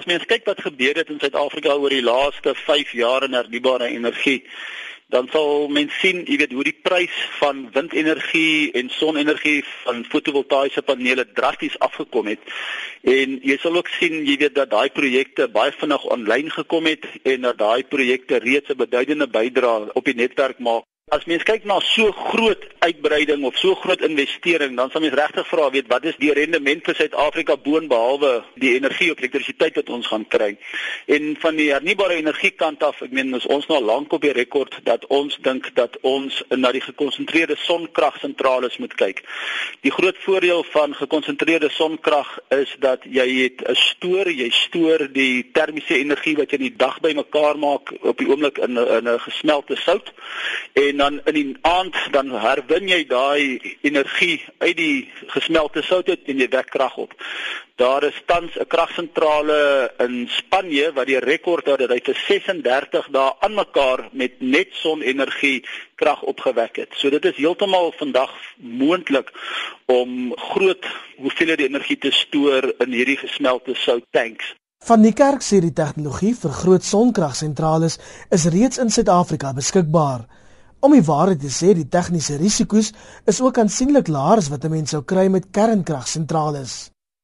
As mens kyk wat gebeur het in Suid-Afrika oor die laaste 5 jaar in hernubare energie, dan sal mens sien, jy weet, hoe die prys van windenergie en sonenergie van fotovoltaïese panele drasties afgekom het. En jy sal ook sien, jy weet dat daai projekte baie vinnig aanlyn gekom het en dat daai projekte reeds 'n beduidende bydrae op die netwerk maak As mens kyk na so groot uitbreiding of so groot investering, dan sal mens regtig vra, weet wat is die rendement vir Suid-Afrika boonbehalwe die energie op elektrisiteit wat ons gaan kry? En van die hernubare energie kant af, ek meen ons nou lank op die rekord dat ons dink dat ons na die gekonsentreerde sonkragsentrale moet kyk. Die groot voordeel van gekonsentreerde sonkrag is dat jy het 'n stoor, jy stoor die termiese energie wat jy die dag bymekaar maak op die oomblik in in 'n gesmelte sout en dan in die aand dan herwin jy daai energie uit die gesmelte sout uit en jy wek krag op. Daar is tans 'n kragsentrale in Spanje wat die rekord het dat hy vir 36 dae aan mekaar met net sonenergie krag opgewek het. So dit is heeltemal vandag moontlik om groot hoeveelhede energie te stoor in hierdie gesmelte sout tanks. Van die kerk sê die tegnologie vir groot sonkragsentrale is reeds in Suid-Afrika beskikbaar. Om die waarheid te sê, die tegniese risiko's is ook aansienlik laer as wat 'n mens sou kry met kernkragsentrale.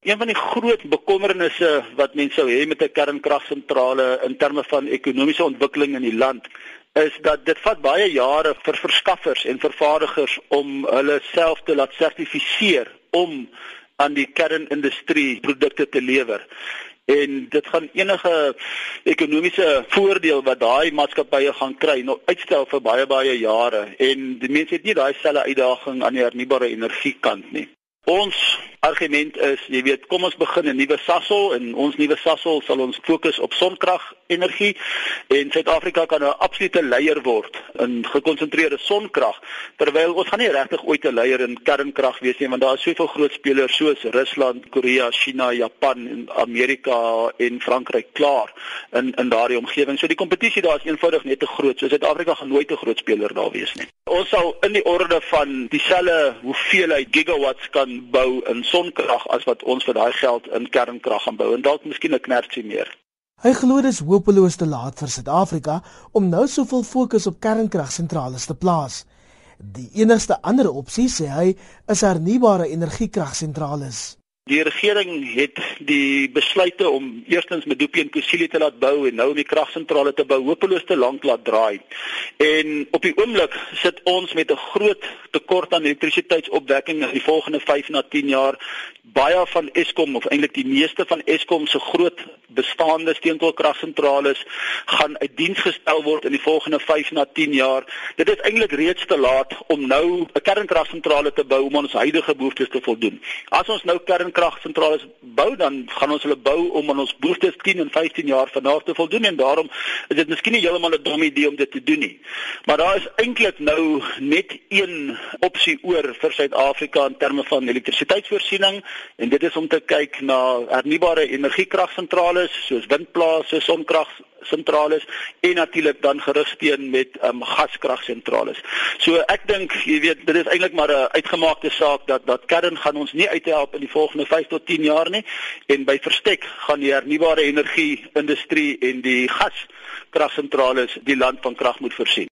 Een van die groot bekommernisse wat mense sou hê met 'n kernkragsentrale in terme van ekonomiese ontwikkeling in die land is dat dit vat baie jare vir verskaffers en vervaardigers om hulle self te laat sertifiseer om aan die kernindustrie produkte te lewer en dit gaan enige ekonomiese voordeel wat daai maatskappye gaan kry nog uitstel vir baie baie jare en die mense het nie daai selfe uitdaging aan die hernubare energie kant nie. Ons argument is, jy weet, kom ons begin 'n nuwe Sasol en ons nuwe Sasol sal ons fokus op sonkrag-energie en Suid-Afrika kan 'n absolute leier word in gekonsentreerde sonkrag terwyl ons gaan nie regtig ooit 'n leier in kernkrag wees nie want daar is soveel groot spelers soos Rusland, Korea, China, Japan en Amerika en Frankryk klaar in in daardie omgewing. So die kompetisie daar is eenvoudig net te groot. So Suid-Afrika gaan nooit 'n groot speler daar wees nie. Ons sal in die orde van dieselfde hoeveelheid gigawatts kan bou in sonkrag as wat ons vir daai geld in kernkrag gaan bou en dalk miskien 'n knertjie meer. Hy glo dit is hopeloos te laat vir Suid-Afrika om nou soveel fokus op kernkragsentrale te plaas. Die enigste ander opsie, sê hy, is hernubare energiekragsentrale. Die regering het die besluite om eerstens Medupi en Kusile te laat bou en nou om die kragsentrale te bou hopeloos te lank laat draai. En op die oomblik sit ons met 'n groot tekort aan elektrisiteitsopwekking in die volgende 5 na 10 jaar. Baie van Eskom of eintlik die meeste van Eskom se groot bestaande steenkoolkragsentrale gaan uit diens gestel word in die volgende 5 na 10 jaar. Dit is eintlik reeds te laat om nou 'n kernkragsentrale te bou om ons huidige behoeftes te voldoen. As ons nou kern kragsentrale bou dan gaan ons hulle bou om aan ons behoeftes 10 en 15 jaar vanaand te voldoen en daarom is dit miskien nie heeltemal 'n dom idee om dit te doen nie. Maar daar is eintlik nou net een opsie oor vir Suid-Afrika in terme van elektrisiteitsvoorsiening en dit is om te kyk na hernubare energiekragsentrale soos windplase, sonkrag sentrales en natuurlik dan gerugsteun met um, gaskragsentrale. So ek dink jy weet dit is eintlik maar 'n uitgemaakte saak dat dat kern gaan ons nie uithelp in die volgende 5 tot 10 jaar nie en by verstek gaan die hernubare energie industrie en die gaskragsentrale die land van krag moet voorsien.